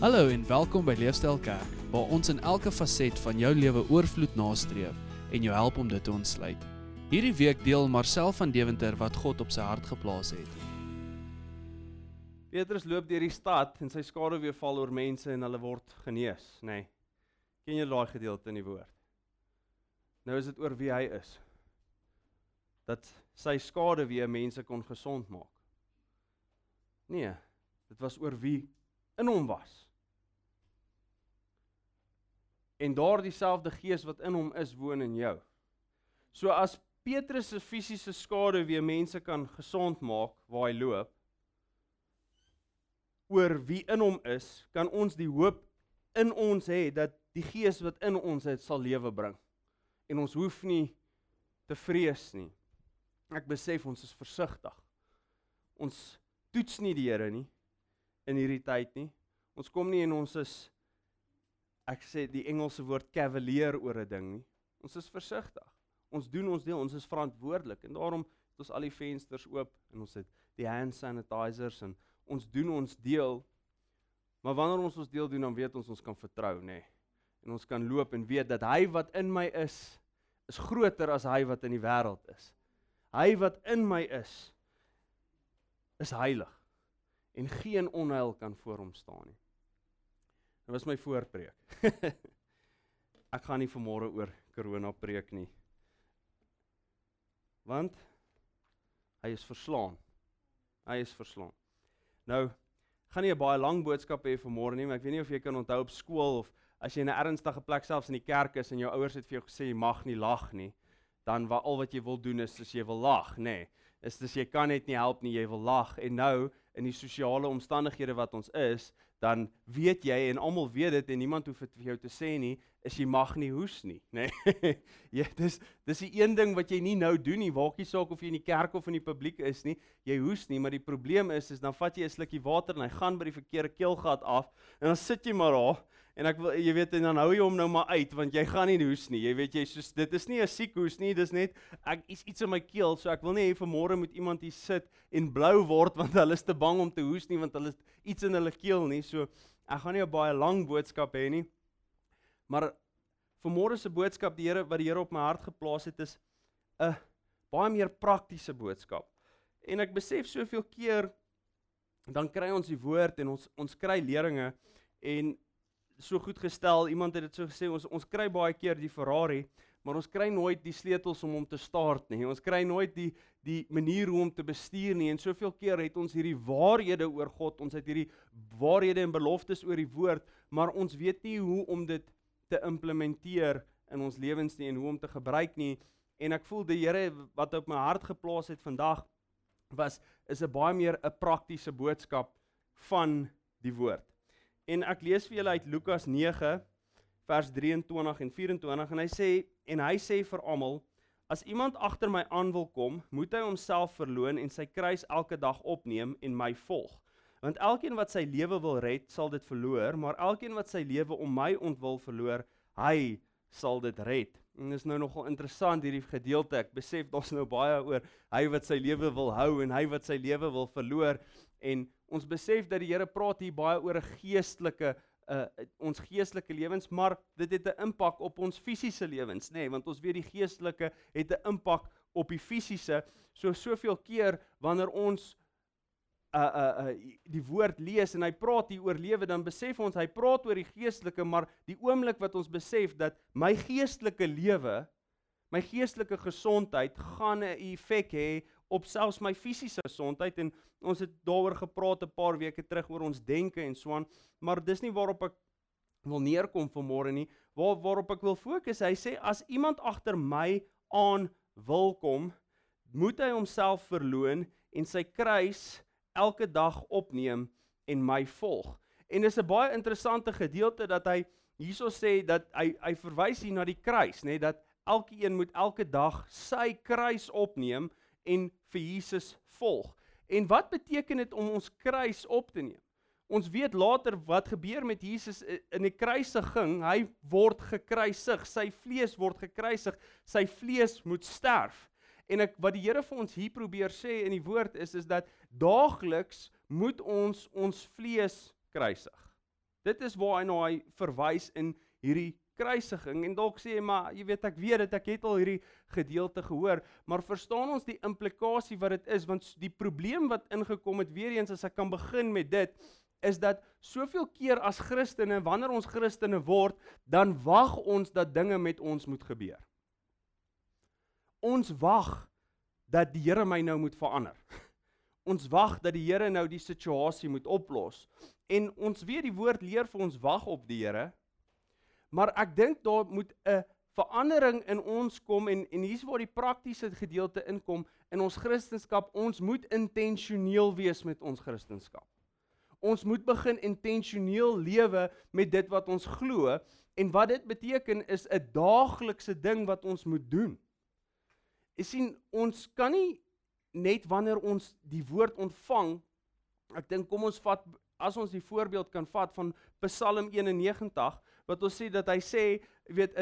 Hallo en welkom by Leefstyl Kerk, waar ons in elke faset van jou lewe oorvloed nastreef en jou help om dit te ontsluit. Hierdie week deel Marcel van Deventer wat God op sy hart geplaas het. Petrus loop deur die stad en sy skaduwee val oor mense en hulle word genees, nê. Nee. Ken jy daai gedeelte in die woord? Nou is dit oor wie hy is. Dat sy skaduwee mense kon gesond maak. Nee, dit was oor wie in hom was en daardie selfde gees wat in hom is woon in jou. So as Petrus se fisiese skade weer mense kan gesond maak waar hy loop oor wie in hom is, kan ons die hoop in ons hê dat die gees wat in ons het sal lewe bring. En ons hoef nie te vrees nie. Ek besef ons is versigtig. Ons toets nie die Here nie in hierdie tyd nie. Ons kom nie en ons is ek sê die Engelse woord cavalier oor 'n ding nie. Ons is versigtig. Ons doen ons deel, ons is verantwoordelik en daarom het ons al die vensters oop en ons het die hand sanitizers en ons doen ons deel. Maar wanneer ons ons deel doen, dan weet ons ons kan vertrou, nê. Nee. En ons kan loop en weet dat hy wat in my is, is groter as hy wat in die wêreld is. Hy wat in my is, is heilig en geen onheil kan voor hom staan nie. Dit was my voorpreek. ek gaan nie vanmôre oor corona preek nie. Want hy is verslaan. Hy is verslaan. Nou gaan nie 'n baie lang boodskap hê vanmôre nie, maar ek weet nie of jy kan onthou op skool of as jy in 'n ernstige plek selfs in die kerk is en jou ouers het vir jou gesê jy mag nie lag nie, dan wat al wat jy wil doen is as jy wil lag, nê. Nee, is dis jy kan net nie help nie, jy wil lag en nou in die sosiale omstandighede wat ons is, dan weet jy en almal weet dit en niemand hoef dit vir jou te sê nie, is jy mag nie hoes nie, nê. Nee. ja, dis dis die een ding wat jy nie nou doen nie, waakie saak of jy in die kerk of in die publiek is nie, jy hoes nie, maar die probleem is is dan vat jy 'n slukkie water en hy gaan by die verkeerde keelgat af en dan sit jy maar daar En ek wil jy weet en dan hou jy hom nou maar uit want jy gaan nie hoes nie. Jy weet jy soos dit is nie 'n siek hoes nie, dis net ek is iets in my keel, so ek wil nie hê vanmôre moet iemand hier sit en blou word want hulle is te bang om te hoes nie want hulle het iets in hulle keel nie. So ek gaan nie 'n baie lang boodskap hê nie. Maar vanmôre se boodskap die Here wat die Here op my hart geplaas het is 'n baie meer praktiese boodskap. En ek besef soveel keer dan kry ons die woord en ons ons kry leringe en so goed gestel. Iemand het dit so gesê, ons ons kry baie keer die Ferrari, maar ons kry nooit die sleutels om hom te start nie. Ons kry nooit die die manier hoe om te bestuur nie. En soveel keer het ons hierdie waarhede oor God, ons het hierdie waarhede en beloftes oor die woord, maar ons weet nie hoe om dit te implementeer in ons lewens nie en hoe om te gebruik nie. En ek voel die Here wat op my hart geplaas het vandag was is 'n baie meer 'n praktiese boodskap van die woord. En ek lees vir julle uit Lukas 9 vers 23 en 24 en hy sê en hy sê vir almal as iemand agter my aan wil kom, moet hy homself verloon en sy kruis elke dag opneem en my volg. Want elkeen wat sy lewe wil red, sal dit verloor, maar elkeen wat sy lewe om my ontwil verloor, hy sal dit red. En dis nou nogal interessant hierdie gedeelte. Ek besef daar's nou baie oor hy wat sy lewe wil hou en hy wat sy lewe wil verloor en ons besef dat die Here praat hier baie oor 'n geestelike uh ons geestelike lewens, maar dit het 'n impak op ons fisiese lewens, nê, nee, want ons weet die geestelike het 'n impak op die fisiese. So soveel keer wanneer ons uh uh uh die woord lees en hy praat hier oor lewe, dan besef ons hy praat oor die geestelike, maar die oomblik wat ons besef dat my geestelike lewe, my geestelike gesondheid gaan 'n effek hê op selfs my fisiese gesondheid en ons het daaroor gepraat 'n paar weke terug oor ons denke en so aan, maar dis nie waarop ek wil neerkom vanmôre nie. Waar waarop ek wil fokus, hy sê as iemand agter my aan wil kom, moet hy homself verloon en sy kruis elke dag opneem en my volg. En dis 'n baie interessante gedeelte dat hy hierso sê dat hy hy verwys hier na die kruis, nê, dat elkeen moet elke dag sy kruis opneem en vir Jesus volg. En wat beteken dit om ons kruis op te neem? Ons weet later wat gebeur met Jesus in die kruisiging. Hy word gekruisig, sy vlees word gekruisig, sy vlees moet sterf. En ek wat die Here vir ons hier probeer sê in die woord is is dat daagliks moet ons ons vlees kruisig. Dit is waar hy na hy verwys in hierdie kruisiging en dalk sê jy maar jy weet ek weet dit ek het al hierdie gedeelte gehoor. Maar verstaan ons die implikasie wat dit is? Want die probleem wat ingekom het weer eens as ek kan begin met dit is dat soveel keer as Christene wanneer ons Christene word dan wag ons dat dinge met ons moet gebeur. Ons wag dat die Here my nou moet verander. Ons wag dat die Here nou die situasie moet oplos. En ons weet die woord leer vir ons wag op die Here Maar ek dink daar moet 'n verandering in ons kom en en hier's waar die praktiese gedeelte inkom in ons Christendom. Ons moet intentioneel wees met ons Christendom. Ons moet begin intentioneel lewe met dit wat ons glo en wat dit beteken is 'n daaglikse ding wat ons moet doen. Jy sien, ons kan nie net wanneer ons die woord ontvang, ek dink kom ons vat as ons die voorbeeld kan vat van Psalm 91 wat ons sê dat hy sê, weet,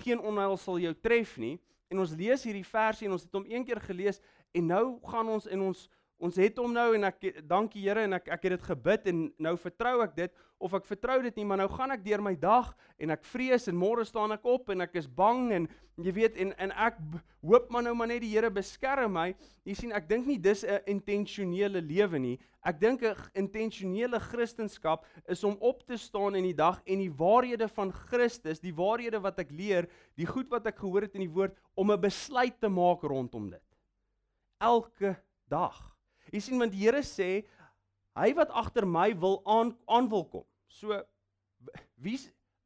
geen onheil sal jou tref nie. En ons lees hierdie versie en ons het hom een keer gelees en nou gaan ons en ons ons het hom nou en ek dankie Here en ek ek het dit gebid en nou vertrou ek dit of ek vertrou dit nie maar nou gaan ek deur my dag en ek vrees en môre staan ek op en ek is bang en jy weet en en ek hoop maar nou maar net die Here beskerm my. Jy sien ek dink nie dis 'n intentionele lewe nie. Ek dink 'n intentionele kristendom is om op te staan in die dag en die waarhede van Christus die waarhede wat ek leer die goed wat ek gehoor het in die woord om 'n besluit te maak rondom dit. Elke dag Jy sien want die Here sê hy wat agter my wil aan aan wil kom. So wie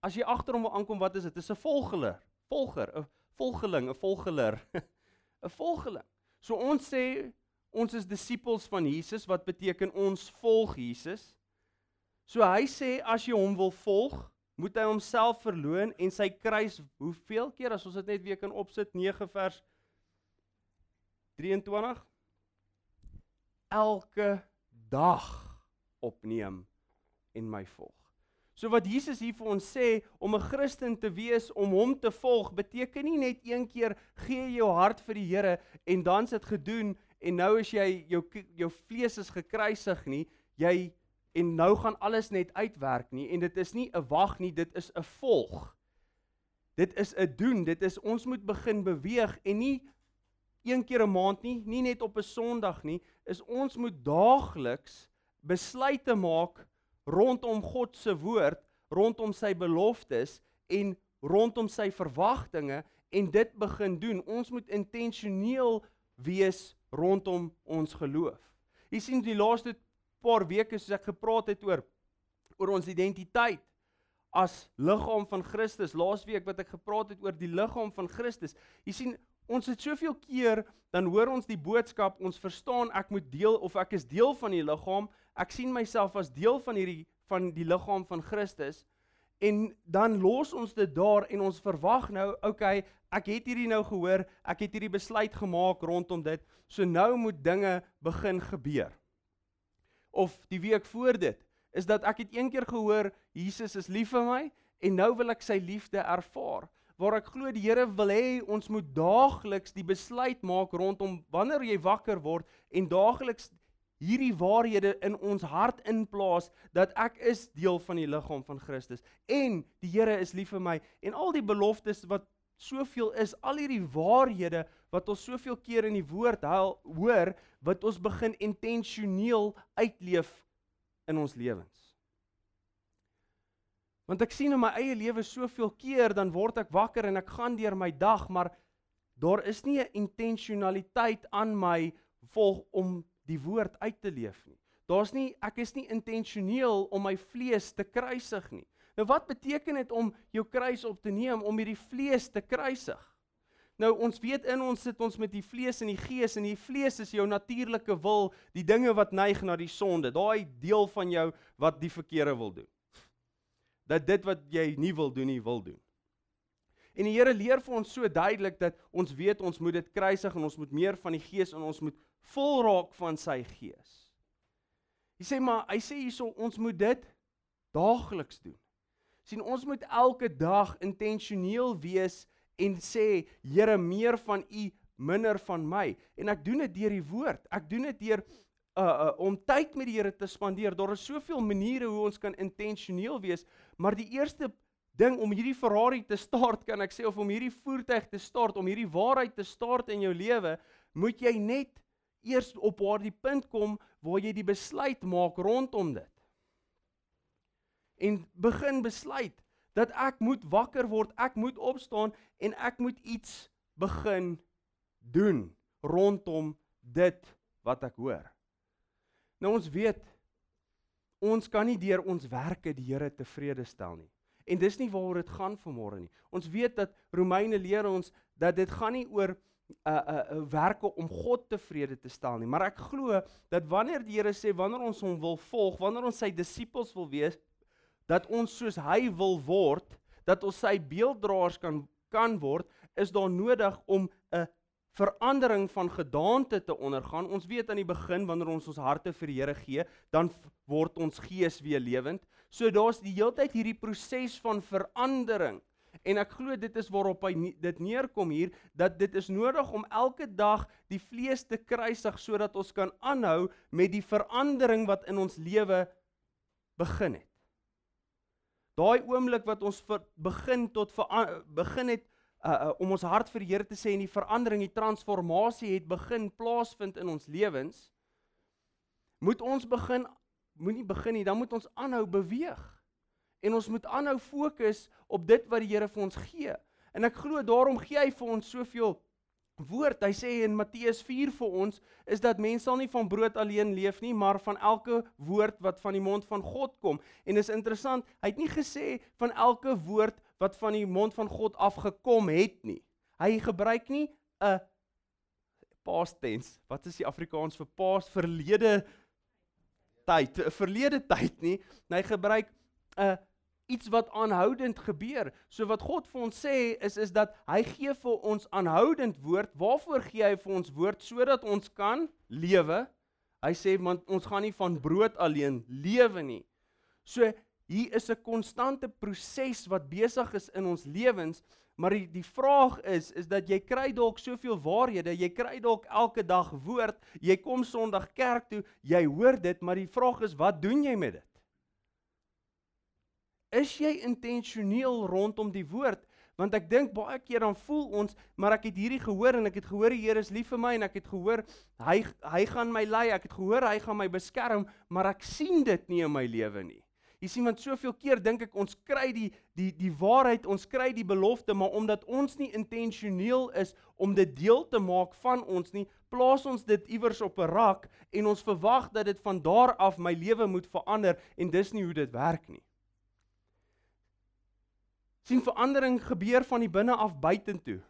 as jy agter hom wil aankom, wat is dit? Dit is 'n volgeler, volger, 'n volgeling, 'n volgeler, 'n volgeling. So ons sê ons is disippels van Jesus wat beteken ons volg Jesus. So hy sê as jy hom wil volg, moet hy homself verloon en sy kruis hoeveel keer as ons dit net weer kan opsit 9 vers 23 elke dag opneem en my volg. So wat Jesus hier vir ons sê om 'n Christen te wees, om hom te volg, beteken nie net een keer gee jou hart vir die Here en dan's dit gedoen en nou is jy jou jou vlees is gekruisig nie, jy en nou gaan alles net uitwerk nie en dit is nie 'n wag nie, dit is 'n volg. Dit is 'n doen, dit is ons moet begin beweeg en nie een keer 'n maand nie, nie net op 'n Sondag nie, is ons moet daagliks besluite maak rondom God se woord, rondom sy beloftes en rondom sy verwagtinge en dit begin doen. Ons moet intentioneel wees rondom ons geloof. Jy sien die laaste paar weke soos ek gepraat het oor oor ons identiteit as liggaam van Christus. Laasweek wat ek gepraat het oor die liggaam van Christus. Jy sien Ons het soveel keer dan hoor ons die boodskap, ons verstaan ek moet deel of ek is deel van die liggaam. Ek sien myself as deel van hierdie van die liggaam van Christus. En dan los ons dit daar en ons verwag nou, okay, ek het hierdie nou gehoor, ek het hierdie besluit gemaak rondom dit. So nou moet dinge begin gebeur. Of die week voor dit is dat ek het een keer gehoor Jesus is lief vir my en nou wil ek sy liefde ervaar waar ek glo die Here wil hê ons moet daagliks die besluit maak rondom wanneer jy wakker word en daagliks hierdie waarhede in ons hart inplaas dat ek is deel van die liggaam van Christus en die Here is lief vir my en al die beloftes wat soveel is al hierdie waarhede wat ons soveel keer in die woord haal, hoor wat ons begin intentioneel uitleef in ons lewens Want ek sien in my eie lewe soveel keer dan word ek wakker en ek gaan deur my dag, maar daar is nie 'n intentionaliteit aan my volg om die woord uit te leef nie. Daar's nie ek is nie intentioneel om my vlees te kruisig nie. Nou wat beteken dit om jou kruis op te neem om hierdie vlees te kruisig? Nou ons weet in ons sit ons met die vlees en die gees en die vlees is jou natuurlike wil, die dinge wat neig na die sonde, daai deel van jou wat die verkeerde wil doen dat dit wat jy nie wil doen nie wil doen. En die Here leer vir ons so duidelik dat ons weet ons moet dit kruisig en ons moet meer van die Gees en ons moet vol raak van sy Gees. Hy sê maar hy sê hierso ons moet dit daagliks doen. sien ons moet elke dag intentioneel wees en sê Here meer van u minder van my en ek doen dit deur die woord. Ek doen dit deur uh, uh om tyd met die Here te spandeer. Daar is soveel maniere hoe ons kan intentioneel wees, maar die eerste ding om hierdie Ferrari te start, kan ek sê of om hierdie voertuig te start, om hierdie waarheid te start in jou lewe, moet jy net eers op waar die punt kom waar jy die besluit maak rondom dit. En begin besluit dat ek moet wakker word, ek moet opstaan en ek moet iets begin doen rondom dit wat ek hoor. Nou ons weet ons kan nie deur ons werke die Here tevrede stel nie. En dis nie waaroor dit gaan vanmôre nie. Ons weet dat Romeine leer ons dat dit gaan nie oor 'n uh, 'n uh, uh, werke om God tevrede te stel nie, maar ek glo dat wanneer die Here sê wanneer ons hom wil volg, wanneer ons sy disippels wil wees, dat ons soos hy wil word, dat ons sy beelddraers kan kan word, is daar nodig om 'n verandering van gedaante te ondergaan. Ons weet aan die begin wanneer ons ons harte vir die Here gee, dan word ons gees weer lewend. So daar's die heeltyd hierdie proses van verandering. En ek glo dit is waarop hy dit neerkom hier dat dit is nodig om elke dag die vlees te kruisig sodat ons kan aanhou met die verandering wat in ons lewe begin het. Daai oomblik wat ons begin tot begin het uh, uh, om ons hart vir die Here te sê en die verandering, die transformasie het begin plaasvind in ons lewens, moet ons begin moenie begin nie, dan moet ons aanhou beweeg. En ons moet aanhou fokus op dit wat die Here vir ons gee. En ek glo daarom gee hy vir ons soveel woord. Hy sê in Matteus 4 vir ons is dat mense sal nie van brood alleen leef nie, maar van elke woord wat van die mond van God kom. En is interessant, hy het nie gesê van elke woord wat van die mond van God afgekom het nie. Hy gebruik nie 'n past tense. Wat is die Afrikaans vir past verlede tyd, 'n verlede tyd nie. Hy gebruik 'n iets wat aanhoudend gebeur. So wat God vir ons sê is is dat hy gee vir ons aanhoudend woord. Waarvoor gee hy vir ons woord sodat ons kan lewe? Hy sê want ons gaan nie van brood alleen lewe nie. So Hier is 'n konstante proses wat besig is in ons lewens, maar die, die vraag is is dat jy kry dalk soveel waarhede, jy kry dalk elke dag woord, jy kom Sondag kerk toe, jy hoor dit, maar die vraag is wat doen jy met dit? Is jy intentioneel rondom die woord? Want ek dink baie keer dan voel ons, maar ek het hierdie gehoor en ek het gehoor die Here is lief vir my en ek het gehoor hy hy gaan my lei, ek het gehoor hy gaan my beskerm, maar ek sien dit nie in my lewe nie. Jy sien want soveel keer dink ek ons kry die die die waarheid, ons kry die belofte, maar omdat ons nie intentioneel is om dit deel te maak van ons nie, plaas ons dit iewers op 'n rak en ons verwag dat dit van daar af my lewe moet verander en dis nie hoe dit werk nie. sien verandering gebeur van die binne af buitentoe.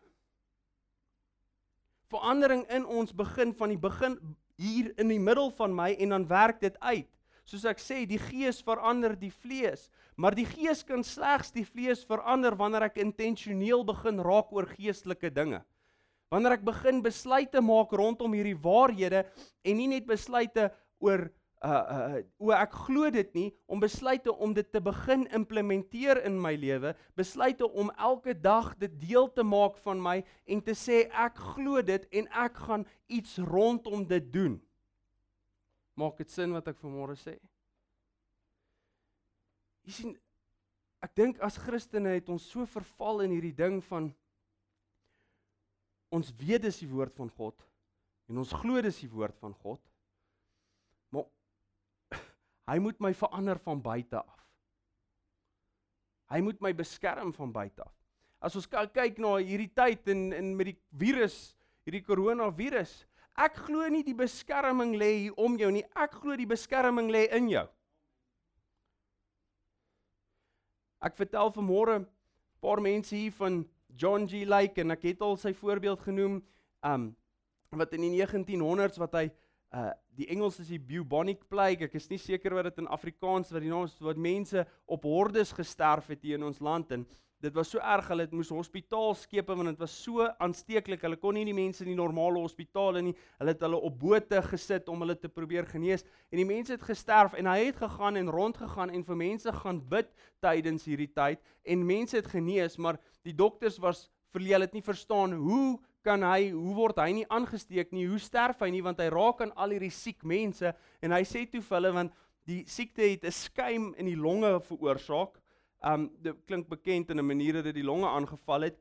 Verandering in ons begin van die begin hier in die middel van my en dan werk dit uit soos ek sê, die gees verander die vlees, maar die gees kan slegs die vlees verander wanneer ek intentioneel begin raak oor geestelike dinge. Wanneer ek begin besluite maak rondom hierdie waarhede en nie net besluite oor uh uh o ek glo dit nie om besluite om dit te begin implementeer in my lewe besluite om elke dag dit deel te maak van my en te sê ek glo dit en ek gaan iets rondom dit doen Maak dit sin wat ek vanmôre sê? Jy sien ek dink as Christene het ons so verval in hierdie ding van ons weet dis die woord van God en ons glo dis die woord van God. Maar hy moet my verander van buite af. Hy moet my beskerm van buite af. As ons kyk na hierdie tyd en en met die virus, hierdie koronavirus, Ek glo nie die beskerming lê hier om jou nie. Ek glo die beskerming lê in jou. Ek vertel vanmôre 'n paar mense hier van John G Lake en ek het al sy voorbeeld genoem, um wat in die 1900s wat hy uh die Engels is die bubonic plague. Ek is nie seker wat dit in Afrikaans wat die naam is wat mense op hordes gesterf het hier in ons land en Dit was so erg hulle het moes hospitaal skepe want dit was so aansteeklik. Hulle kon nie die mense in die normale hospitale nie. Hulle het hulle op bote gesit om hulle te probeer genees en die mense het gesterf en hy het gegaan en rondgegaan en vir mense gaan bid tydens hierdie tyd en mense het genees, maar die dokters was verleë het nie verstaan hoe kan hy hoe word hy nie aangesteek nie? Hoe sterf hy nie want hy raak aan al hierdie siek mense en hy sê toe vir hulle want die siekte het 'n skuim in die longe veroorsaak. Um dit klink bekend in 'n manier dat dit die longe aangeval het.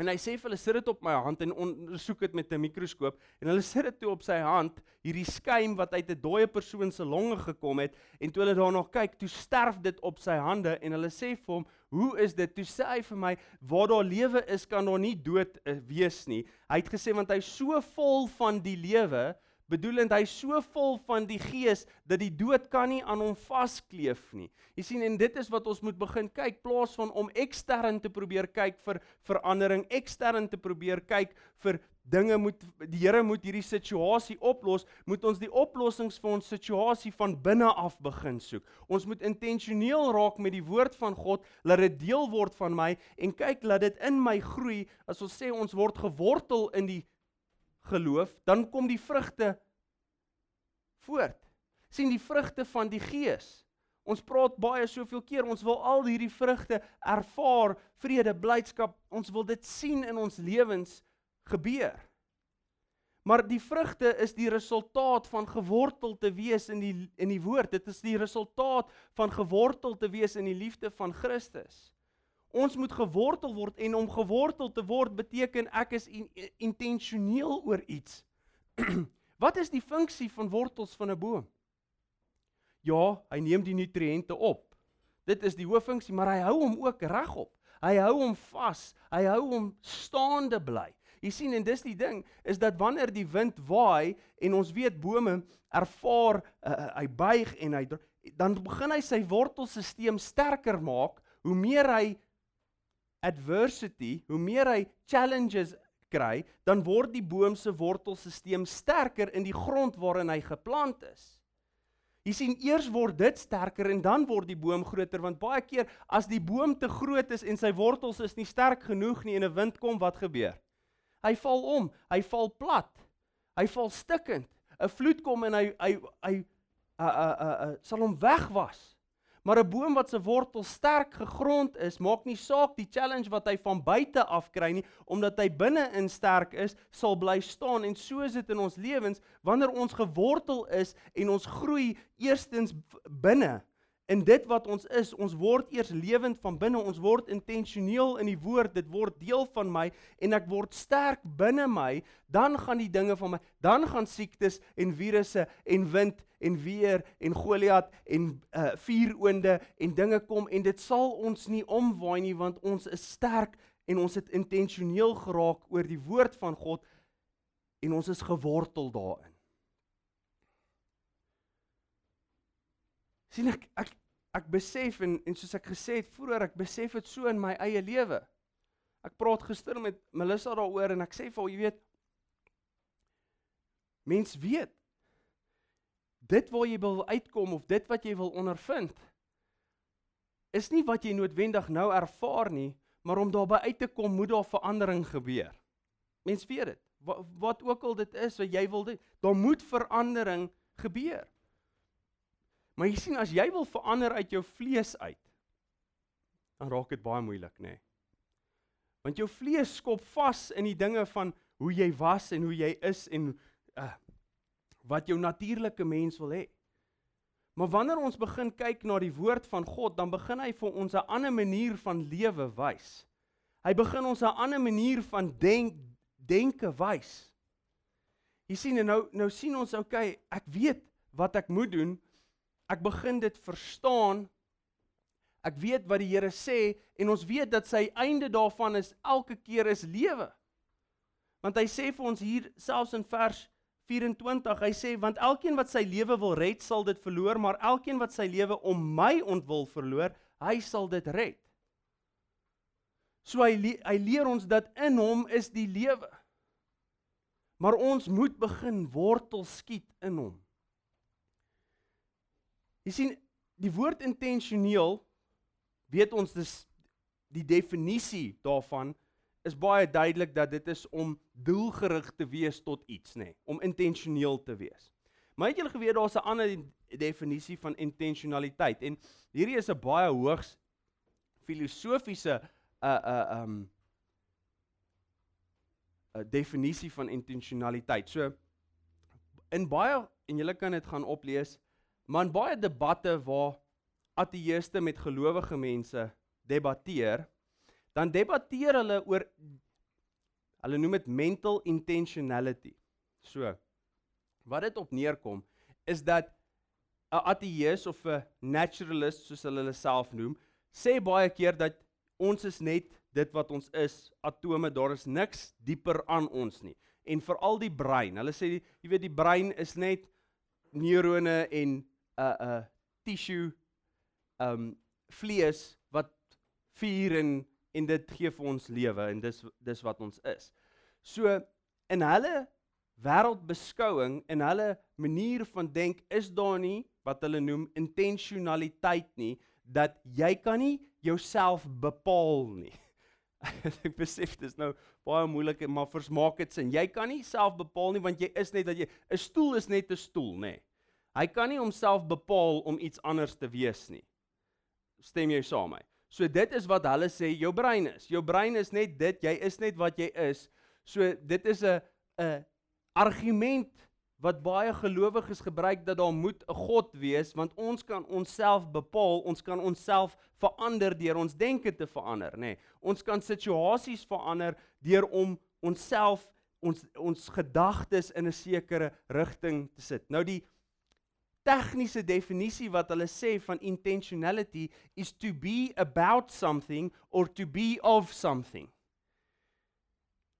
En hy sê vir hulle sit dit op my hand en ondersoek dit met 'n mikroskoop en hulle sit dit toe op sy hand, hierdie skuim wat uit 'n dooie persoon se longe gekom het en toe hulle daarna kyk, toe sterf dit op sy hande en hulle sê vir hom, "Hoe is dit?" Toe sê hy vir my, "Waar daar lewe is, kan daar nie dood uh, wees nie." Hy het gesê want hy's so vol van die lewe bedoelend hy so vol van die gees dat die dood kan nie aan hom vaskleef nie. Jy sien en dit is wat ons moet begin kyk plaas van om ekstern te probeer kyk vir verandering, ekstern te probeer kyk vir dinge moet die Here moet hierdie situasie oplos, moet ons die oplossings vir ons situasie van binne af begin soek. Ons moet intentioneel raak met die woord van God, laat dit deel word van my en kyk laat dit in my groei. As ons sê ons word gewortel in die geloof, dan kom die vrugte voort. sien die vrugte van die Gees. Ons praat baie soveel keer, ons wil al hierdie vrugte ervaar, vrede, blydskap, ons wil dit sien in ons lewens gebeur. Maar die vrugte is die resultaat van gewortel te wees in die in die woord. Dit is die resultaat van gewortel te wees in die liefde van Christus. Ons moet gewortel word en om gewortel te word beteken ek is in, intentioneel oor iets. Wat is die funksie van wortels van 'n boom? Ja, hy neem die nutriënte op. Dit is die hooffunksie, maar hy hou hom ook regop. Hy hou hom vas. Hy hou hom staande bly. Jy sien en dis die ding is dat wanneer die wind waai en ons weet bome ervaar uh, hy buig en hy dan begin hy sy wortelstelsel sterker maak hoe meer hy adversity, hoe meer hy challenges kry, dan word die boom se wortelstelsel sterker in die grond waarin hy geplant is. Jy sien eers word dit sterker en dan word die boom groter want baie keer as die boom te groot is en sy wortels is nie sterk genoeg nie en 'n wind kom, wat gebeur? Hy val om, hy val plat. Hy val stikkend. 'n Vloed kom en hy hy hy uh uh uh, uh sal hom wegwas. Maar 'n boom wat se wortels sterk gegrond is, maak nie saak die challenge wat hy van buite af kry nie, omdat hy binne-in sterk is, sal bly staan. En so is dit in ons lewens. Wanneer ons gewortel is en ons groei eerstens binne in dit wat ons is. Ons word eers lewend van binne, ons word intentioneel in die woord, dit word deel van my en ek word sterk binne my, dan gaan die dinge van my, dan gaan siektes en virusse en wind en weer en Goliat en uh vuuroonde en dinge kom en dit sal ons nie omwaai nie want ons is sterk en ons het intentioneel geraak oor die woord van God en ons is gewortel daarin. Sien ek ek ek besef en en soos ek gesê het vroeër ek besef dit so in my eie lewe. Ek praat gister met Melissa daaroor en ek sê vir haar jy weet mens weet dit waar jy wil uitkom of dit wat jy wil ondervind is nie wat jy noodwendig nou ervaar nie, maar om daarby uit te kom moet daar verandering gebeur. Mens weet dit. Wat, wat ook al dit is wat jy wil doen, daar moet verandering gebeur. Maar jy sien as jy wil verander uit jou vlees uit, dan raak dit baie moeilik, nê? Nee. Want jou vlees skop vas in die dinge van hoe jy was en hoe jy is en uh wat jou natuurlike mens wil hê. Maar wanneer ons begin kyk na die woord van God, dan begin hy vir ons 'n ander manier van lewe wys. Hy begin ons 'n ander manier van denk denke wys. Jy sien en nou nou sien ons okay, ek weet wat ek moet doen. Ek begin dit verstaan. Ek weet wat die Here sê en ons weet dat sy einde daarvan is elke keer is lewe. Want hy sê vir ons hier selfs in vers 24, hy sê want elkeen wat sy lewe wil red, sal dit verloor, maar elkeen wat sy lewe om my ontwil verloor, hy sal dit red. So hy hy leer ons dat in hom is die lewe. Maar ons moet begin wortel skiet in hom. Jy sien, die woord intentioneel weet ons dis die definisie daarvan is baie duidelik dat dit is om doelgerig te wees tot iets, nê, nee, om intentioneel te wees. Maar het julle geweet daar's 'n ander definisie van intentionaliteit en hierdie is 'n baie hoogs filosofiese uh uh um 'n definisie van intentionaliteit. So in baie en julle kan dit gaan oplees, maar in baie debatte waar ateëste met gelowige mense debatteer, dan debatteer hulle oor hulle noem dit mental intentionality. So wat dit op neerkom is dat 'n ateïs of 'n naturalist soos hulle hulle self noem, sê baie keer dat ons is net dit wat ons is, atome, daar is niks dieper aan ons nie. En veral die brein. Hulle sê jy weet die brein is net neurone en 'n uh, 'n uh, tissue um vlees wat vuur en en dit gee vir ons lewe en dis dis wat ons is. So in hulle wêreldbeskouing en hulle manier van denk is daar nie wat hulle noem intentionaliteit nie dat jy kan nie jouself bepaal nie. ek besef dis nou baie moeilik maar versmaak dit sin. Jy kan nie self bepaal nie want jy is net dat jy 'n stoel is net 'n stoel, nê. Hy kan nie homself bepaal om iets anders te wees nie. Stem jy saam met my? So dit is wat hulle sê jou brein is. Jou brein is net dit, jy is net wat jy is. So dit is 'n 'n argument wat baie gelowiges gebruik dat daar moet 'n God wees want ons kan onsself bepaal, ons kan onsself verander deur ons denke te verander, nê. Nee, ons kan situasies verander deur om onsself ons ons gedagtes in 'n sekere rigting te sit. Nou die tegniese definisie wat hulle sê van intentionality is to be about something or to be of something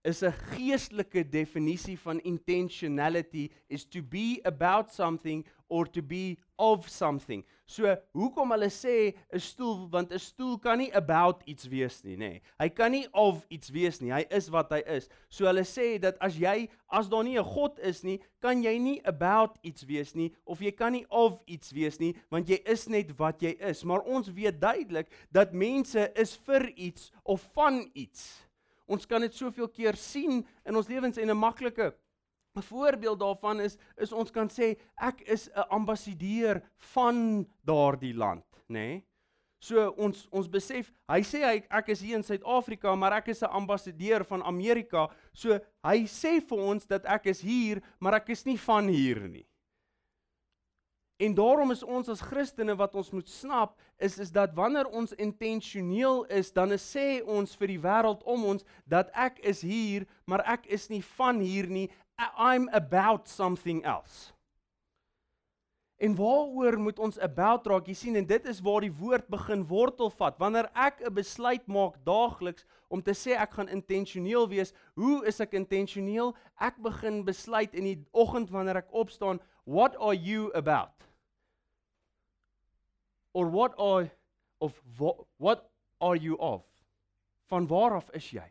is 'n geestelike definisie van intentionality is to be about something or to be of something. So, hoekom hulle sê 'n stoel want 'n stoel kan nie about iets wees nie, nê. Nee. Hy kan nie of iets wees nie. Hy is wat hy is. So hulle sê dat as jy as daar nie 'n God is nie, kan jy nie about iets wees nie of jy kan nie of iets wees nie, want jy is net wat jy is. Maar ons weet duidelik dat mense is vir iets of van iets. Ons kan dit soveel keer sien in ons lewens en 'n maklike 'n voorbeeld daarvan is is ons kan sê ek is 'n ambassadeur van daardie land, nê? Nee? So ons ons besef, hy sê hy ek is hier in Suid-Afrika, maar ek is 'n ambassadeur van Amerika. So hy sê vir ons dat ek is hier, maar ek is nie van hier nie. En daarom is ons as Christene wat ons moet snap is is dat wanneer ons intentioneel is, dan is sê ons vir die wêreld om ons dat ek is hier, maar ek is nie van hier nie. I'm about something else. En waaroor moet ons about raak? Jy sien en dit is waar die woord begin wortel vat. Wanneer ek 'n besluit maak daagliks om te sê ek gaan intentioneel wees, hoe is ek intentioneel? Ek begin besluit in die oggend wanneer ek opstaan, what are you about? Or what are of what are you of? Van waar af is jy?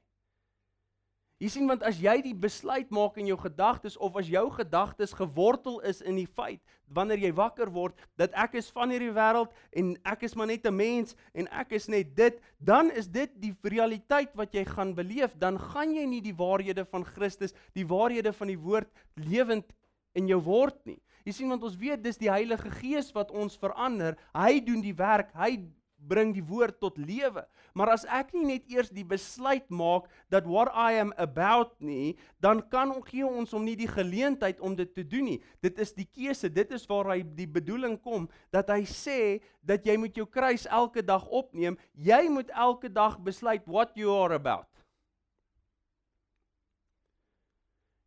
Jy sien want as jy die besluit maak in jou gedagtes of as jou gedagtes gewortel is in die feit wanneer jy wakker word dat ek is van hierdie wêreld en ek is maar net 'n mens en ek is net dit, dan is dit die realiteit wat jy gaan beleef, dan gaan jy nie die waarhede van Christus, die waarhede van die woord lewend in jou word nie. Jy sien want ons weet dis die Heilige Gees wat ons verander. Hy doen die werk. Hy bring die woord tot lewe. Maar as ek nie net eers die besluit maak dat what I am about nie, dan kan ons gee ons hom nie die geleentheid om dit te doen nie. Dit is die keuse. Dit is waar hy die bedoeling kom dat hy sê dat jy moet jou kruis elke dag opneem. Jy moet elke dag besluit what you are about.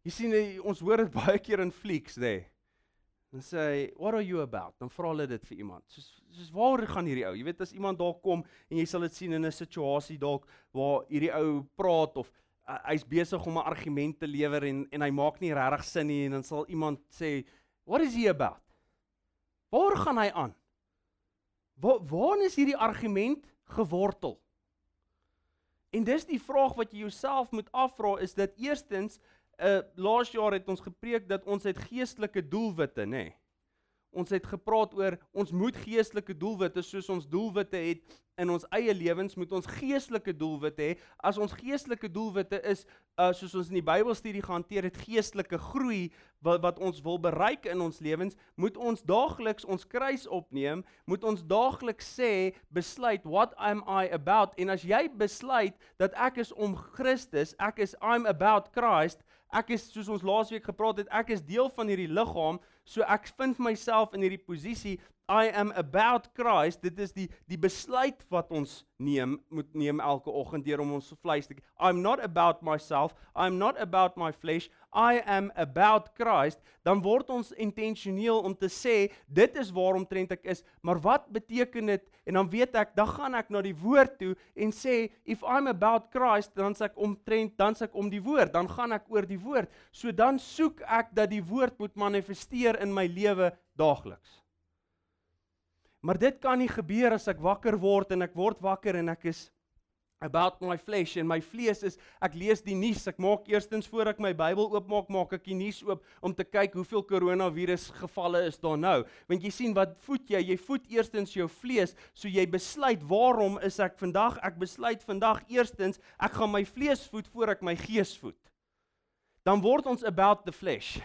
Jy sien ons hoor dit baie keer in flieks, nê. Nee. Dan sê hy, "What are you about?" Dan vra hulle dit vir iemand. Soos soos waar gaan hierdie ou? Jy weet as iemand daar kom en jy sal dit sien in 'n situasie dalk waar hierdie ou praat of uh, hy's besig om 'n argument te lewer en en hy maak nie regtig sin nie en dan sal iemand sê, "What is he about?" Waar gaan hy aan? Waar waar is hierdie argument gewortel? En dis die vraag wat jy jouself moet afvra is dit eerstens uh laas jaar het ons gepreek dat ons het geestelike doelwitte, nê. Nee. ons het gepraat oor ons moet geestelike doelwitte soos ons doelwitte het in ons eie lewens moet ons geestelike doelwitte hê. As ons geestelike doelwitte is uh soos ons in die Bybelstudie gehanteer het, geestelike groei wat wat ons wil bereik in ons lewens, moet ons daagliks ons kruis opneem, moet ons daagliks sê, besluit what am I about? En as jy besluit dat ek is om Christus, ek is I'm about Christ, ek is soos ons laasweek gepraat het, ek is deel van hierdie liggaam, so ek vind myself in hierdie posisie I am about Christ. Dit is die die besluit wat ons neem moet neem elke oggend deur om ons vleis te I'm not about myself. I'm not about my flesh. I am about Christ. Dan word ons intentioneel om te sê dit is waarom trend ek is. Maar wat beteken dit? En dan weet ek, dan gaan ek na die woord toe en sê if I'm about Christ, dan sê ek omtrent dan sê ek om die woord, dan gaan ek oor die woord. So dan soek ek dat die woord moet manifesteer in my lewe daagliks. Maar dit kan nie gebeur as ek wakker word en ek word wakker en ek is about my flesh en my vlees is ek lees die nuus. Ek maak eerstens voor ek my Bybel oopmaak maak ek die nuus oop om te kyk hoeveel koronavirus gevalle is daar nou. Want jy sien wat voed jy? Jy voed eerstens jou vlees. So jy besluit waarom is ek vandag ek besluit vandag eerstens ek gaan my vlees voed voor ek my gees voed. Dan word ons about the flesh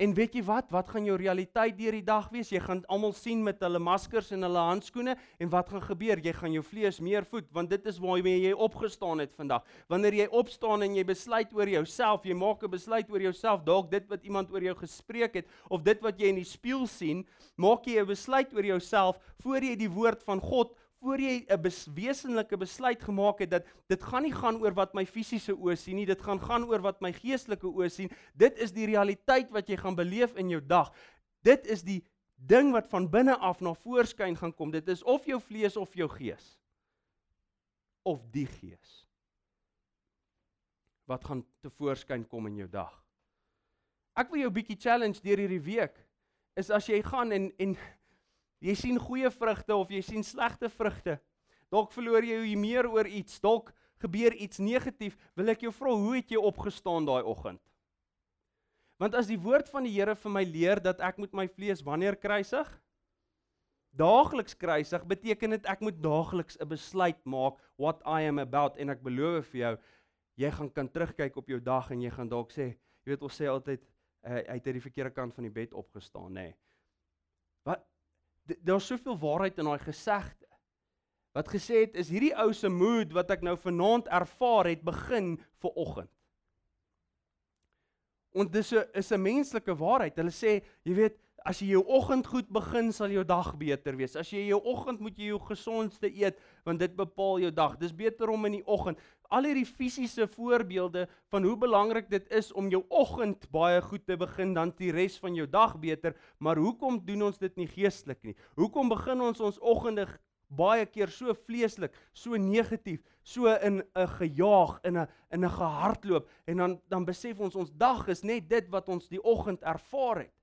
En weet jy wat? Wat gaan jou realiteit deur die dag wees? Jy gaan almal sien met hulle maskers en hulle handskoene en wat gaan gebeur? Jy gaan jou vlees meer voed want dit is waarmee jy opgestaan het vandag. Wanneer jy opstaan en jy besluit oor jouself, jy maak 'n besluit oor jouself, dalk dit wat iemand oor jou gespreek het of dit wat jy in die spieël sien, maak jy 'n besluit oor jouself voor jy die woord van God voor jy 'n bes, wesenlike besluit gemaak het dat dit gaan nie gaan oor wat my fisiese oë sien nie, dit gaan gaan oor wat my geestelike oë sien. Dit is die realiteit wat jy gaan beleef in jou dag. Dit is die ding wat van binne af na voorskyn gaan kom. Dit is of jou vlees of jou gees. Of die gees. Wat gaan te voorskyn kom in jou dag? Ek wil jou 'n bietjie challenge deur hierdie week. Is as jy gaan en en Jy sien goeie vrugte of jy sien slegte vrugte. Dalk verloor jy jou meer oor iets, dalk gebeur iets negatief. Wil ek jou vra, hoe het jy opgestaan daai oggend? Want as die woord van die Here vir my leer dat ek moet my vlees wanneer kruisig? Daagliks kruisig beteken dit ek moet daagliks 'n besluit maak what I am about en ek beloof vir jou, jy gaan kan terugkyk op jou dag en jy gaan dalk sê, jy weet ons sê altyd uh, hy het uit die verkeerde kant van die bed opgestaan, nê. Nee. Daar's soveel waarheid in daai gesegde. Wat gesê het is hierdie ou se mood wat ek nou vanaand ervaar het begin vir oggend. En dis 'n is 'n menslike waarheid. Hulle sê, jy weet, as jy jou oggend goed begin, sal jou dag beter wees. As jy jou oggend moet jy jou gesondste eet, want dit bepaal jou dag. Dis beter om in die oggend al hierdie fisiese voorbeelde van hoe belangrik dit is om jou oggend baie goed te begin dan die res van jou dag beter, maar hoekom doen ons dit nie geestelik nie? Hoekom begin ons ons oggende baie keer so vleeslik, so negatief, so in 'n gejaag, in 'n in 'n gehardloop en dan dan besef ons ons dag is net dit wat ons die oggend ervaar het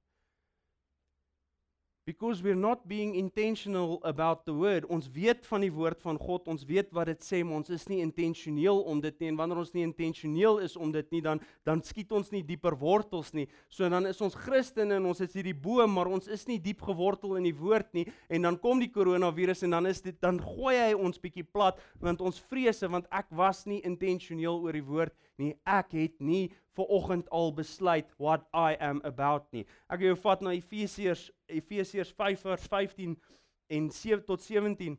because we're not being intentional about the word. Ons weet van die woord van God, ons weet wat dit sê, maar ons is nie intentioneel om dit nie. En wanneer ons nie intentioneel is om dit nie, dan dan skiet ons nie dieper wortels nie. So dan is ons Christene en ons is hierdie boom, maar ons is nie diep gewortel in die woord nie. En dan kom die koronavirus en dan is dit dan gooi hy ons bietjie plat want ons vrese want ek was nie intentioneel oor die woord nie. Ek het nie ver oggend al besluit what I am about nie. Ek wil jou vat na Efesiërs Efesiërs 5 vers 15 en 7 tot 17.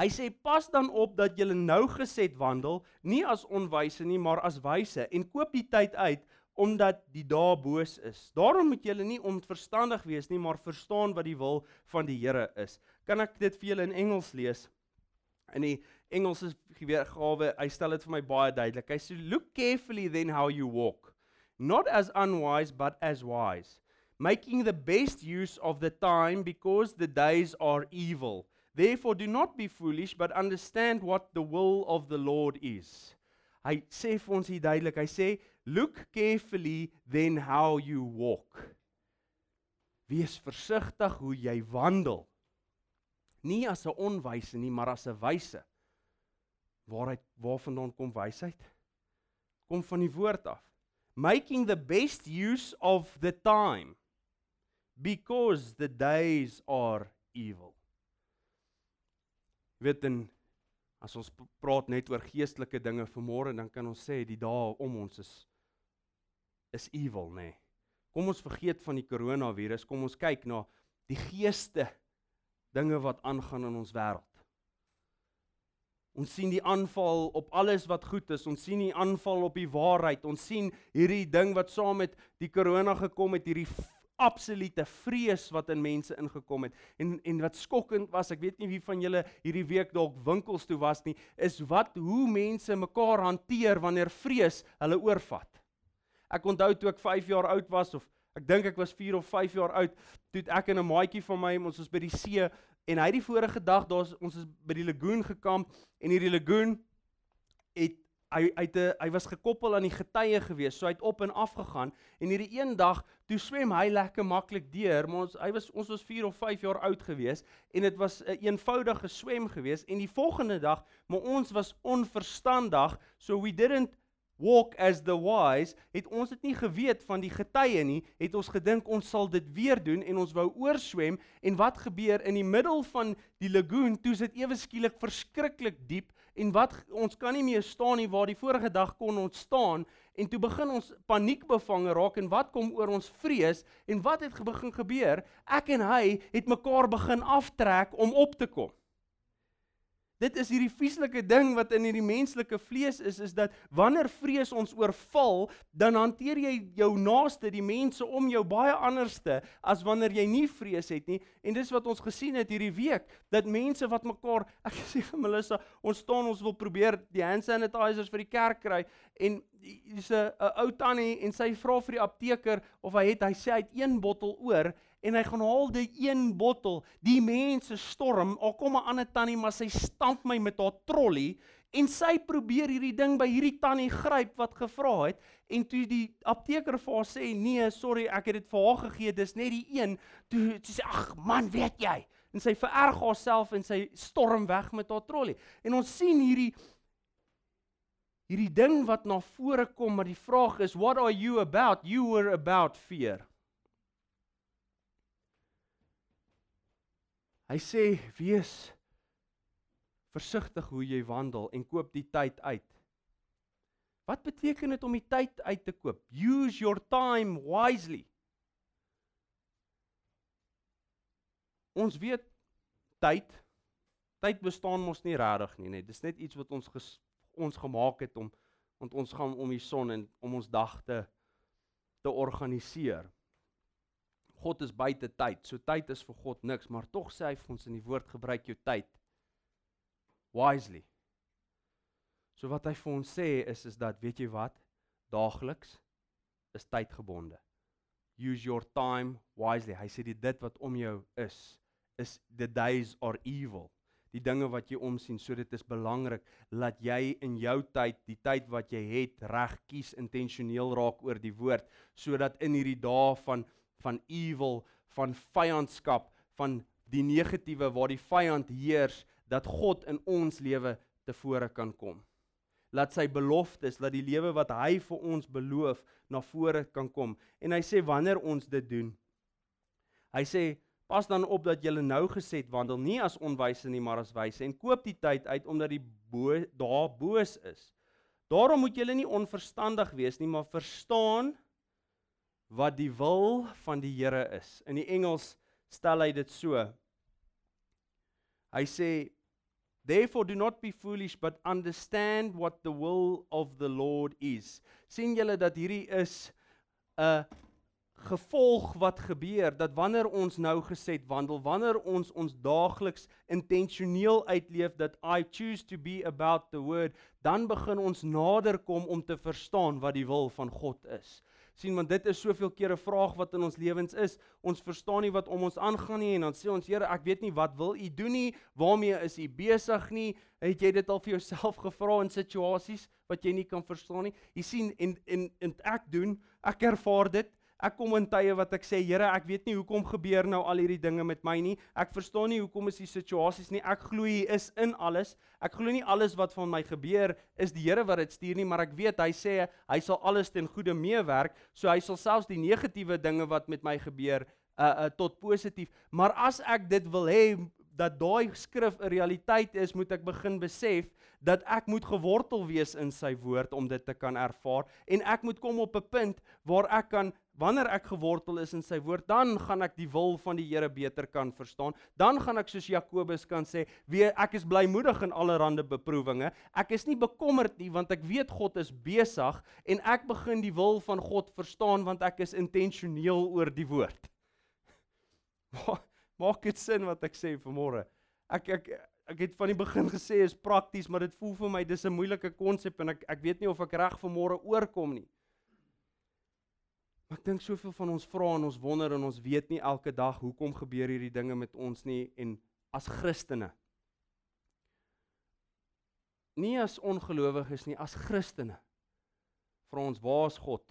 Hy sê pas dan op dat julle nou geset wandel, nie as onwyse nie, maar as wyse en koop die tyd uit omdat die dae boos is. Daarom moet julle nie onverstandig wees nie, maar verstaan wat die wil van die Here is. Kan ek dit vir julle in Engels lees? In die Engelse weergawe, hy stel dit vir my baie duidelik. Hy sê look carefully then how you walk, not as unwise but as wise, making the best use of the time because the days are evil. Therefore do not be foolish but understand what the will of the Lord is. Hy sê vir ons hier duidelik. Hy sê look carefully then how you walk. Wees versigtig hoe jy wandel. Nie as 'n onwyse nie, maar as 'n wyse waaruit waarvandaan kom wysheid? Kom van die woord af. Making the best use of the time because the days are evil. Weet en as ons praat net oor geestelike dinge vanmôre dan kan ons sê die dae om ons is is evil nê. Nee. Kom ons vergeet van die koronavirus, kom ons kyk na die geeste dinge wat aangaan in ons wêreld. Ons sien die aanval op alles wat goed is. Ons sien die aanval op die waarheid. Ons sien hierdie ding wat saam met die korona gekom het, hierdie absolute vrees wat in mense ingekom het. En en wat skokkend was, ek weet nie wie van julle hierdie week dalk winkels toe was nie, is wat hoe mense mekaar hanteer wanneer vrees hulle oorvat. Ek onthou toe ek 5 jaar oud was of ek dink ek was 4 of 5 jaar oud, toe ek en 'n maatjie van my, ons was by die see en hy die vorige dag daar's ons is by die lagoon gekamp en hierdie lagoon het hy uit 'n hy was gekoppel aan die getye gewees so hy het op en af gegaan en hierdie een dag toe swem hy lekker maklik deur maar ons hy was ons was 4 of 5 jaar oud gewees en dit was 'n een eenvoudige swem gewees en die volgende dag maar ons was onverstandig so we didn't walk as the wise, het ons dit nie geweet van die getye nie, het ons gedink ons sal dit weer doen en ons wou oorswem en wat gebeur in die middel van die lagoon, toe is dit ewe skielik verskriklik diep en wat ons kan nie meer staan nie waar die vorige dag kon ons staan en toe begin ons paniekbevange raak en wat kom oor ons vrees en wat het begin gebeur? Ek en hy het mekaar begin aftrek om op te kom. Dit is hierdie vieslike ding wat in hierdie menslike vlees is is dat wanneer vrees ons oorval, dan hanteer jy jou naaste, die mense om jou baie anderste as wanneer jy nie vrees het nie. En dis wat ons gesien het hierdie week, dat mense wat mekaar, ek sê vir Melissa, ons staan ons wil probeer die hand sanitizers vir die kerk kry en dis 'n ou tannie en sy vra vir die apteker of hy het hy sê hy het een bottel oor en hy gaan haal die een bottel. Die mense storm. Al kom 'n ander tannie, maar sy stamp my met haar trolly en sy probeer hierdie ding by hierdie tannie gryp wat gevra het en toe die apteker vir haar sê nee, sorry, ek het dit vir haar gegee, dis net die een. Toe sy sê ag man, weet jy? En sy vererg haarself en sy storm weg met haar trolly. En ons sien hierdie hierdie ding wat na vore kom, maar die vraag is what are you about? You were about fear. Hy sê wees versigtig hoe jy wandel en koop die tyd uit. Wat beteken dit om die tyd uit te koop? Use your time wisely. Ons weet tyd tyd bestaan mos nie regtig nie, net. Dis net iets wat ons ges, ons gemaak het om want ons gaan om die son en om ons dag te te organiseer. God is buite tyd. So tyd is vir God niks, maar tog sê hy vir ons in die woord gebruik jou tyd wisely. So wat hy vir ons sê is is dat weet jy wat? Daagliks is tydgebonde. Use your time wisely. Hy sê dit wat om jou is is the days are evil. Die dinge wat jy omsien, so dit is belangrik dat jy in jou tyd, die tyd wat jy het, reg kies, intentioneel raak oor die woord, sodat in hierdie dae van van evil, van vyandskap, van die negatiewe waar die vyand heers, dat God in ons lewe tevore kan kom. Laat sy beloftes, laat die lewe wat hy vir ons beloof na vore kan kom. En hy sê wanneer ons dit doen. Hy sê pas dan op dat jy nou gesed wandel nie as onwyse nie, maar as wyse en koop die tyd uit omdat die bo daar boos is. Daarom moet jy nie onverstandig wees nie, maar verstaan wat die wil van die Here is. In die Engels stel hy dit so. Hy sê Therefore do not be foolish but understand what the will of the Lord is. sien julle dat hierdie is 'n gevolg wat gebeur dat wanneer ons nou gesed wandel, wanneer ons ons daagliks intentioneel uitleef dat I choose to be about the word, dan begin ons nader kom om te verstaan wat die wil van God is sien want dit is soveel keer 'n vraag wat in ons lewens is. Ons verstaan nie wat om ons aangaan nie en dan sê ons Here, ek weet nie wat wil U doen nie? Waarmee is U besig nie? Het jy dit al vir jouself gevra in situasies wat jy nie kan verstaan nie? Jy sien en en en ek doen, ek ervaar dit. Ek kom in tye wat ek sê, Here, ek weet nie hoekom gebeur nou al hierdie dinge met my nie. Ek verstaan nie hoekom is die situasies nie. Ek glo hy is in alles. Ek glo nie alles wat van my gebeur is die Here wat dit stuur nie, maar ek weet hy sê hy sal alles ten goeie meewerk. So hy sal selfs die negatiewe dinge wat met my gebeur uh, uh tot positief. Maar as ek dit wil hê dat daai skrif 'n realiteit is, moet ek begin besef dat ek moet gewortel wees in sy woord om dit te kan ervaar en ek moet kom op 'n punt waar ek kan wanneer ek gewortel is in sy woord, dan gaan ek die wil van die Here beter kan verstaan. Dan gaan ek soos Jakobus kan sê, "Wie ek is blymoedig in allerlei beproewinge. Ek is nie bekommerd nie want ek weet God is besig en ek begin die wil van God verstaan want ek is intentioneel oor die woord." Maak dit sin wat ek sê vanmôre? Ek ek ek het van die begin gesê is prakties, maar dit voel vir my dis 'n moeilike konsep en ek ek weet nie of ek reg vanmôre oorkom nie. Maar ek dink soveel van ons vra en ons wonder en ons weet nie elke dag hoekom gebeur hierdie dinge met ons nie en as Christene. Nie as ongelowiges nie, as Christene. Vra ons, waar is God?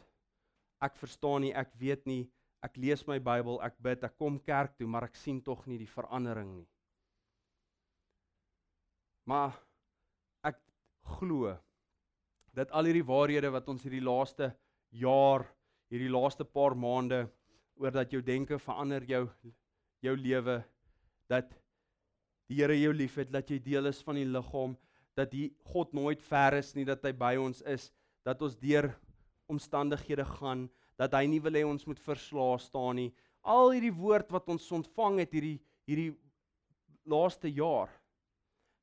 Ek verstaan nie, ek weet nie, ek lees my Bybel, ek bid, ek kom kerk toe, maar ek sien tog nie die verandering nie. Maar ek glo dat al hierdie waarhede wat ons hierdie laaste jaar, hierdie laaste paar maande oor dat jou denke verander jou jou lewe dat die Here jou liefhet, dat jy deel is van die liggaam, dat die God nooit ver is nie, dat hy by ons is, dat ons deur omstandighede gaan, dat hy nie wil hê ons moet verslaa staan nie. Al hierdie woord wat ons ontvang het hierdie hierdie laaste jaar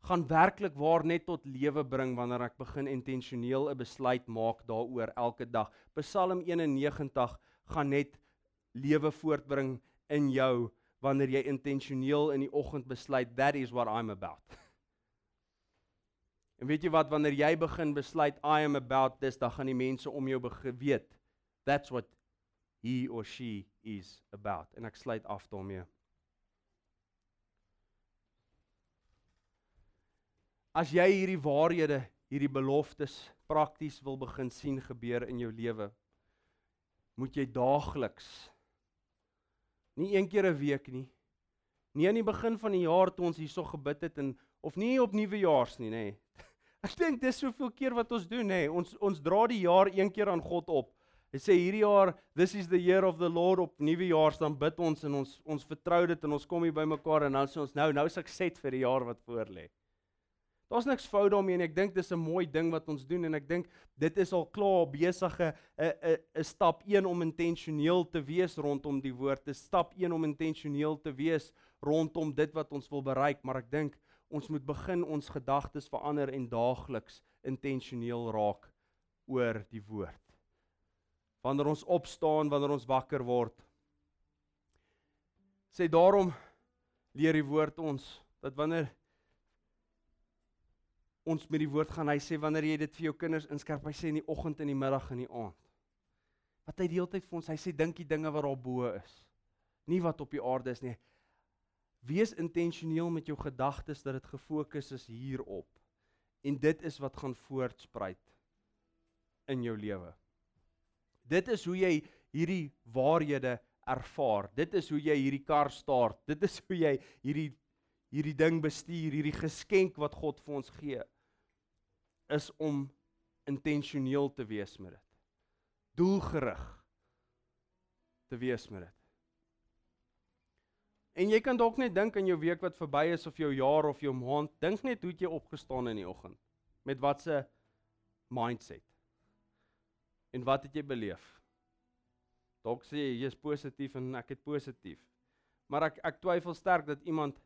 gaan werklik waar net tot lewe bring wanneer ek begin intentioneel 'n besluit maak daaroor elke dag. Psalm 91 gaan net lewe voortbring in jou wanneer jy intentioneel in die oggend besluit that is what I'm about. En weet jy wat wanneer jy begin besluit I am about this dan gaan die mense om jou weet that's what he or she is about. En ek sluit af daarmee. As jy hierdie waarhede, hierdie beloftes prakties wil begin sien gebeur in jou lewe, moet jy daagliks nie een keer 'n week nie, nie aan die begin van die jaar toe ons hierso gebid het en of nie op nuwejaars nie, nê. Nee. Ek dink dis soveel keer wat ons doen, nê. Ons ons dra die jaar een keer aan God op. Hy sê hierdie jaar, this is the year of the Lord op nuwejaars dan bid ons en ons ons vertrou dit en ons kom hier bymekaar en dan sê ons nou nou is ek set vir die jaar wat voor lê. Daar's niks fout daarmee en ek dink dis 'n mooi ding wat ons doen en ek dink dit is al klaar besige 'n 'n 'n stap 1 om intentioneel te wees rondom die woord. Dis stap 1 om intentioneel te wees rondom dit wat ons wil bereik, maar ek dink ons moet begin ons gedagtes verander en daagliks intentioneel raak oor die woord. Wanneer ons opstaan, wanneer ons wakker word, sê daarom leer die woord ons dat wanneer ons met die woord gaan. Hy sê wanneer jy dit vir jou kinders inskerp hy sê in die oggend en die middag en die aand. Wat hy die hele tyd vir ons hy sê dink die dinge wat daar bo is nie wat op die aarde is nie. Wees intentioneel met jou gedagtes dat dit gefokus is hierop. En dit is wat gaan voortspruit in jou lewe. Dit is hoe jy hierdie waarhede ervaar. Dit is hoe jy hierdie kar start dit is hoe jy hierdie hierdie ding bestuur hierdie geskenk wat God vir ons gee is om intentioneel te wees met dit. Doelgerig te wees met dit. En jy kan dalk net dink aan jou week wat verby is of jou jaar of jou maand, dink net hoe jy opgestaan in die oggend. Met watse mindset? En wat het jy beleef? Dalk sê jy jy's positief en ek het positief. Maar ek ek twyfel sterk dat iemand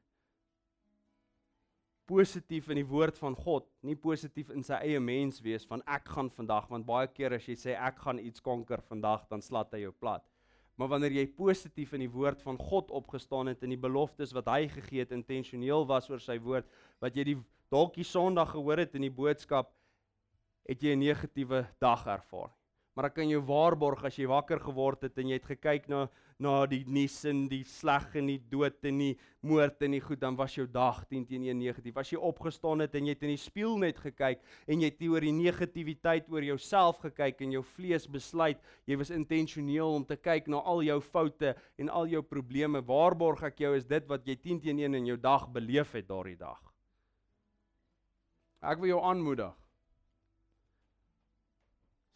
positief in die woord van God, nie positief in sy eie mens wees van ek gaan vandag want baie keer as jy sê ek gaan iets konker vandag dan slat hy jou plat. Maar wanneer jy positief in die woord van God opgestaan het en die beloftes wat hy gegee het intentioneel was oor sy woord, wat jy die dalk die Sondag gehoor het in die boodskap, het jy 'n negatiewe dag ervaar. Maar ek kan jou waarborg as jy wakker geword het en jy het gekyk na na die nuus en die sleg en die dood en die moord en die goed dan was jou dag 10 teen 1 negatief. As jy opgestaan het en jy het in die spieël net gekyk en jy het oor die negativiteit oor jouself gekyk en jou vlees besluit, jy was intentioneel om te kyk na al jou foute en al jou probleme. Waarborg ek jou is dit wat jy 10 teen 1 in jou dag beleef het daardie dag. Ek wil jou aanmoedig.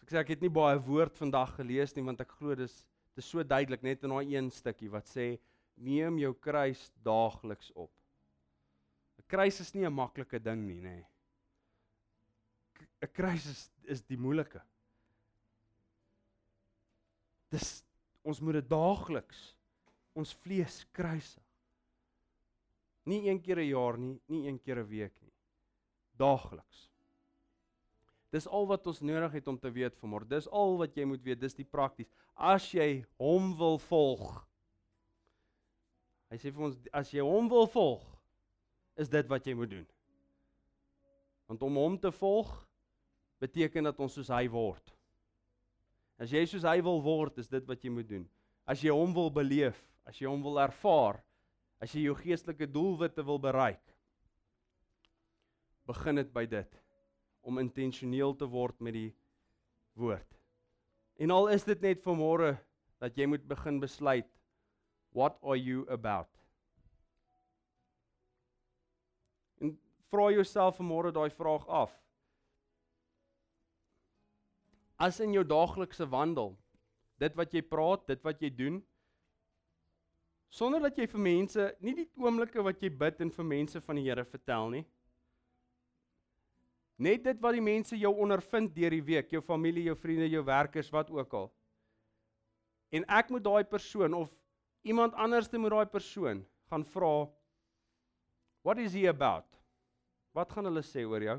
Ek sê ek het nie baie woord vandag gelees nie want ek glo dis Dit is so duidelik net in daai een stukkie wat sê neem jou kruis daagliks op. 'n Kruis is nie 'n maklike ding nie, nê. Nee. 'n Kruis is is die moeilike. Dis ons moet dit daagliks ons vlees kruisig. Nie een keer 'n jaar nie, nie een keer 'n week nie. Daagliks. Dis al wat ons nodig het om te weet vanmôre. Dis al wat jy moet weet, dis die prakties. As jy hom wil volg. Hy sê vir ons as jy hom wil volg, is dit wat jy moet doen. Want om hom te volg beteken dat ons soos hy word. As jy soos hy wil word, is dit wat jy moet doen. As jy hom wil beleef, as jy hom wil ervaar, as jy jou geestelike doelwitte wil bereik, begin dit by dit om intentioneel te word met die woord. En al is dit net vir môre dat jy moet begin besluit what are you about? En vra jouself vanmôre daai vraag af. As in jou daaglikse wandel, dit wat jy praat, dit wat jy doen, sonder dat jy vir mense, nie die oomblikke wat jy bid en vir mense van die Here vertel nie, Net dit wat die mense jou ondervind deur die week, jou familie, jou vriende, jou werkers, wat ook al. En ek moet daai persoon of iemand anders te moet daai persoon gaan vra what is he about? Wat gaan hulle sê oor jou?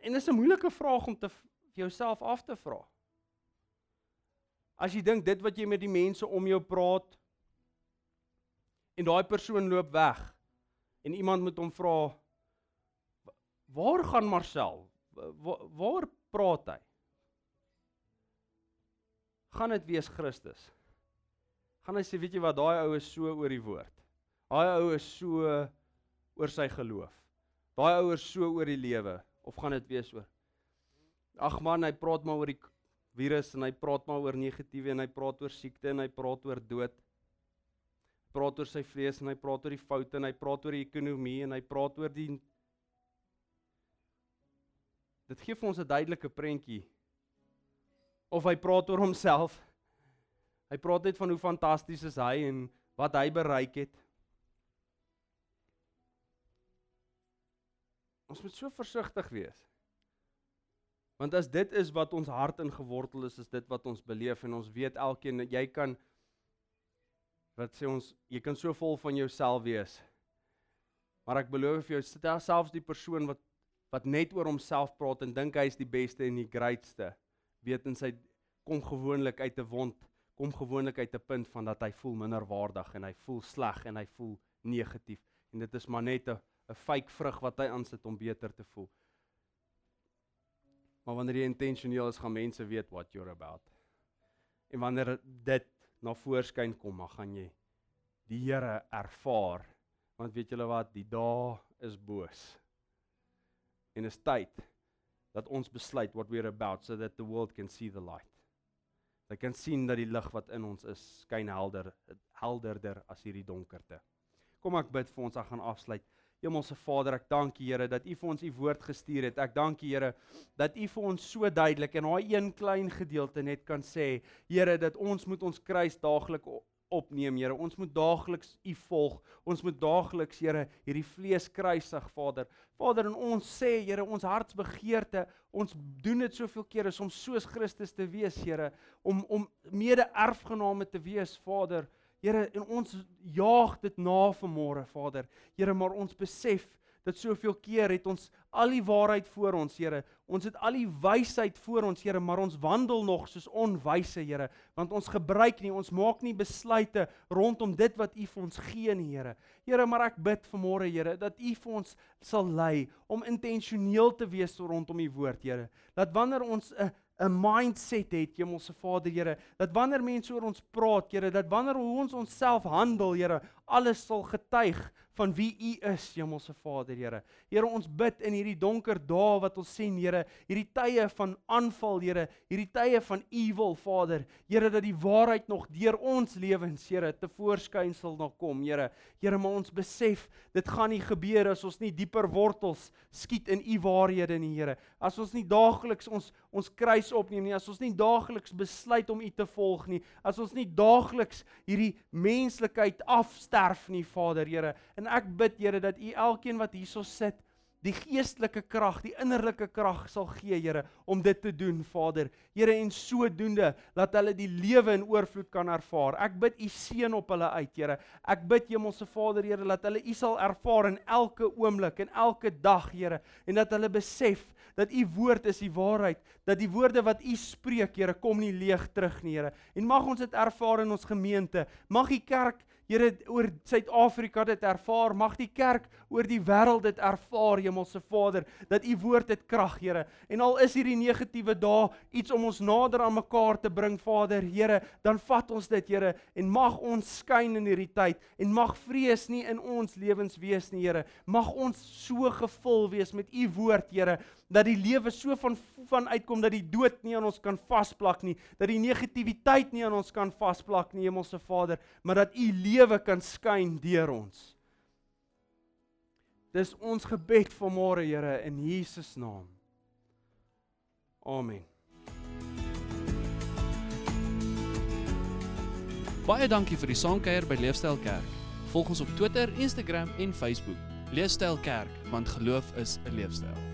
En dis 'n moeilike vraag om te jouself af te vra. As jy dink dit wat jy met die mense om jou praat en daai persoon loop weg en iemand moet hom vra Waar gaan Marcel? Waar, waar praat hy? Gaan dit wees Christus? Gaan hy sê weet jy wat daai ou is so oor die woord. Daai ou is so oor sy geloof. Daai ou is so oor die lewe of gaan dit wees oor Ag man, hy praat maar oor die virus en hy praat maar oor negatiewe en hy praat oor siekte en hy praat oor dood. Hy praat oor sy vlees en hy praat oor die foute en hy praat oor die ekonomie en hy praat oor die Dit gee vir ons 'n duidelike prentjie. Of hy praat oor homself. Hy praat net van hoe fantasties is hy en wat hy bereik het. Ons moet so versigtig wees. Want as dit is wat ons hart ingewortel is, is dit wat ons beleef en ons weet elkeen jy kan wat sê ons jy kan so vol van jouself wees. Maar ek beloof vir jou selfs die persoon wat wat net oor homself praat en dink hy is die beste en die greatste, weet in sy kom gewoonlik uit 'n wond, kom gewoonlik uit 'n punt van dat hy voel minderwaardig en hy voel sleg en hy voel negatief en dit is maar net 'n 'n fake vrug wat hy aansit om beter te voel. Maar wanneer jy intentioneel is, gaan mense weet what you're about. En wanneer dit na voorskyn kom, dan gaan jy die Here ervaar. Want weet julle wat, die dae is boos en is tyd dat ons besluit what we're about so that the world can see the light. Hulle kan sien dat die lig wat in ons is skyn helder helderder as hierdie donkerte. Kom ek bid vir ons, ek gaan afsluit. Hemelse Vader, ek dank U Here dat U vir ons U woord gestuur het. Ek dank U Here dat U vir ons so duidelik in daai een klein gedeelte net kan sê, Here, dat ons moet ons kruis daagliks opneem, Here. Ons moet daagliks U volg. Ons moet daagliks, Here, hierdie vlees kruisig, Vader. Vader, en ons sê, Here, ons hartsbegeerte, ons doen dit soveel kere om soos Christus te wees, Here, om om mede-erfgename te wees, Vader. Here, en ons jaag dit na vanmôre, Vader. Here, maar ons besef dat soveel keer het ons al die waarheid voor ons, Here. Ons het al die wysheid voor ons, Here, maar ons wandel nog soos onwyse, Here, want ons gebruik nie, ons maak nie besluite rondom dit wat U vir ons gee nie, Here. Here, maar ek bid vanmôre, Here, dat U vir ons sal lei om intentioneel te wees rondom U woord, Here. Dat wanneer ons 'n 'n mindset het, Hemelse Vader, Here, dat wanneer mense oor ons praat, Here, dat wanneer ons onsself handel, Here, alles sal getuig van wie U is, Hemelse Vader, Here. Here, ons bid in hierdie donker dae wat ons sien, Here, hierdie tye van aanval, Here, hierdie tye van evil, Vader, Here, dat die waarheid nog deur ons lewens, Here, te voorskyn sal nog kom, Here. Here, maar ons besef dit gaan nie gebeur as ons nie dieper wortels skiet in U waarhede nie, Here. As ons nie daagliks ons ons kruis opneem nie, as ons nie daagliks besluit om U te volg nie, as ons nie daagliks hierdie menslikheid afsterf nie, Vader, Here. En ek bid Here dat U elkeen wat hierso sit die geestelike krag, die innerlike krag sal gee, Here, om dit te doen, Vader. Here, en sodoende laat hulle die lewe in oorvloed kan ervaar. Ek bid U seën op hulle uit, Here. Ek bid Hemelse Vader, Here, dat hulle U sal ervaar in elke oomblik en elke dag, Here, en dat hulle besef dat U woord is die waarheid, dat die woorde wat U spreek, Here, kom nie leeg terug nie, Here. En mag ons dit ervaar in ons gemeente. Mag die kerk Here oor Suid-Afrika dit ervaar, mag die kerk oor die wêreld dit ervaar, Hemelse Vader, dat u woord het krag, Here. En al is hierdie negatiewe dae iets om ons nader aan mekaar te bring, Vader, Here, dan vat ons dit, Here, en mag ons skyn in hierdie tyd en mag vrees nie in ons lewens wees nie, Here. Mag ons so gevul wees met u woord, Here, dat die lewe so van van uitkom dat die dood nie aan ons kan vasplak nie, dat die negativiteit nie aan ons kan vasplak nie, Hemelse Vader, maar dat u lewe kan skyn deur ons. Dis ons gebed vanmôre, Here, in Jesus naam. Amen. Baie dankie vir die saamkuier by Leefstyl Kerk. Volg ons op Twitter, Instagram en Facebook. Leefstyl Kerk, want geloof is 'n leefstyl.